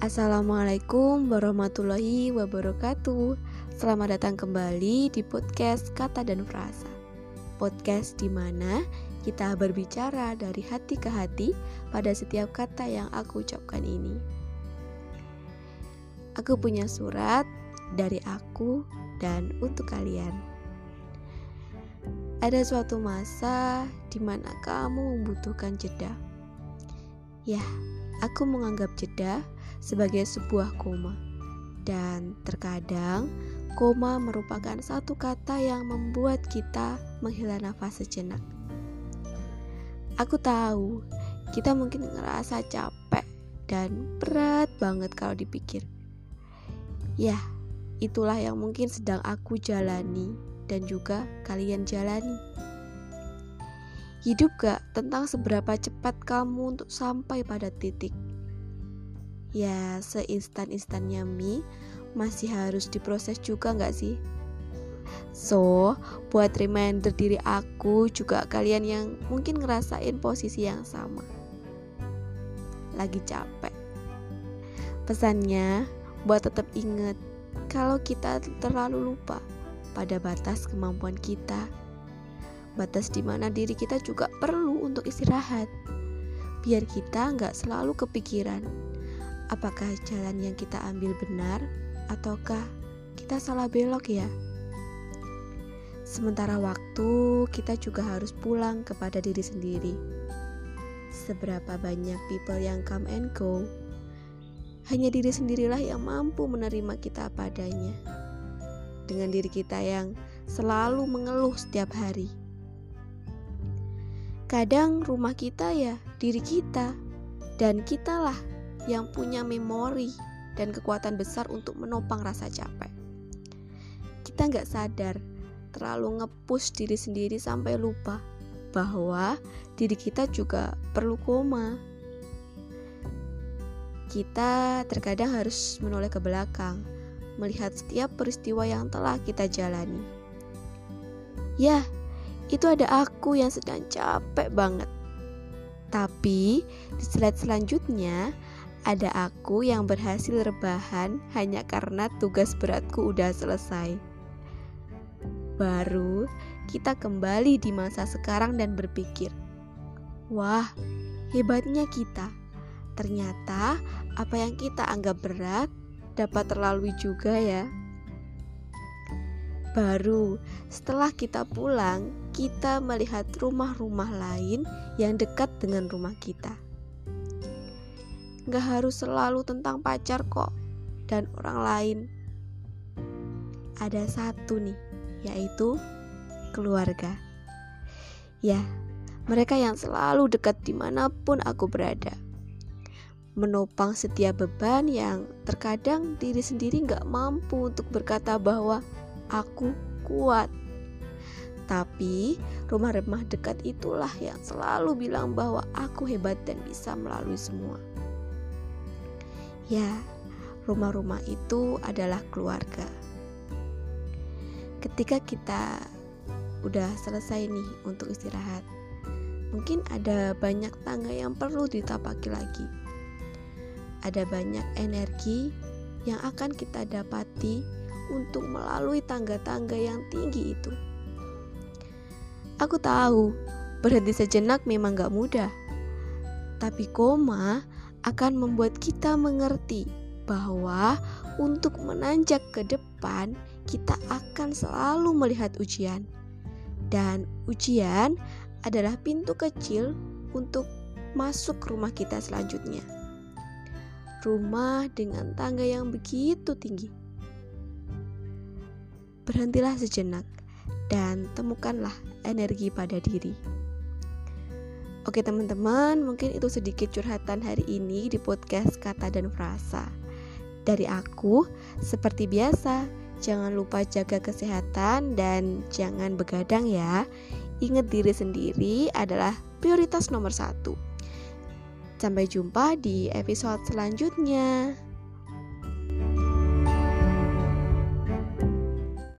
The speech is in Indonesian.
Assalamualaikum warahmatullahi wabarakatuh. Selamat datang kembali di podcast Kata dan Frasa. Podcast di mana kita berbicara dari hati ke hati pada setiap kata yang aku ucapkan ini. Aku punya surat dari aku dan untuk kalian. Ada suatu masa di mana kamu membutuhkan jeda. Ya, aku menganggap jeda sebagai sebuah koma. Dan terkadang koma merupakan satu kata yang membuat kita menghela nafas sejenak. Aku tahu kita mungkin ngerasa capek dan berat banget kalau dipikir. Ya, itulah yang mungkin sedang aku jalani dan juga kalian jalani. Hidup gak tentang seberapa cepat kamu untuk sampai pada titik ya seinstan-instannya mie masih harus diproses juga nggak sih? So, buat reminder diri aku juga kalian yang mungkin ngerasain posisi yang sama. Lagi capek. Pesannya, buat tetap ingat kalau kita terlalu lupa pada batas kemampuan kita. Batas di mana diri kita juga perlu untuk istirahat. Biar kita nggak selalu kepikiran apakah jalan yang kita ambil benar ataukah kita salah belok ya? Sementara waktu, kita juga harus pulang kepada diri sendiri. Seberapa banyak people yang come and go, hanya diri sendirilah yang mampu menerima kita padanya. Dengan diri kita yang selalu mengeluh setiap hari. Kadang rumah kita ya diri kita, dan kitalah yang punya memori dan kekuatan besar untuk menopang rasa capek. Kita nggak sadar terlalu ngepush diri sendiri sampai lupa bahwa diri kita juga perlu koma. Kita terkadang harus menoleh ke belakang, melihat setiap peristiwa yang telah kita jalani. Ya, itu ada aku yang sedang capek banget. Tapi di slide selanjutnya ada aku yang berhasil rebahan hanya karena tugas beratku udah selesai. Baru kita kembali di masa sekarang dan berpikir, "Wah, hebatnya kita! Ternyata apa yang kita anggap berat dapat terlalui juga, ya." Baru setelah kita pulang, kita melihat rumah-rumah lain yang dekat dengan rumah kita Gak harus selalu tentang pacar kok dan orang lain. Ada satu nih, yaitu keluarga. Ya, mereka yang selalu dekat di mana pun aku berada. Menopang setiap beban yang terkadang diri sendiri gak mampu untuk berkata bahwa aku kuat. Tapi rumah-rumah dekat itulah yang selalu bilang bahwa aku hebat dan bisa melalui semua. Ya, rumah-rumah itu adalah keluarga. Ketika kita udah selesai nih untuk istirahat, mungkin ada banyak tangga yang perlu ditapaki lagi. Ada banyak energi yang akan kita dapati untuk melalui tangga-tangga yang tinggi itu. Aku tahu berhenti sejenak memang gak mudah, tapi koma akan membuat kita mengerti bahwa untuk menanjak ke depan, kita akan selalu melihat ujian, dan ujian adalah pintu kecil untuk masuk rumah kita selanjutnya. Rumah dengan tangga yang begitu tinggi. Berhentilah sejenak dan temukanlah energi pada diri. Oke teman-teman, mungkin itu sedikit curhatan hari ini di podcast Kata dan Frasa. Dari aku, seperti biasa, jangan lupa jaga kesehatan dan jangan begadang ya. Ingat diri sendiri adalah prioritas nomor satu. Sampai jumpa di episode selanjutnya.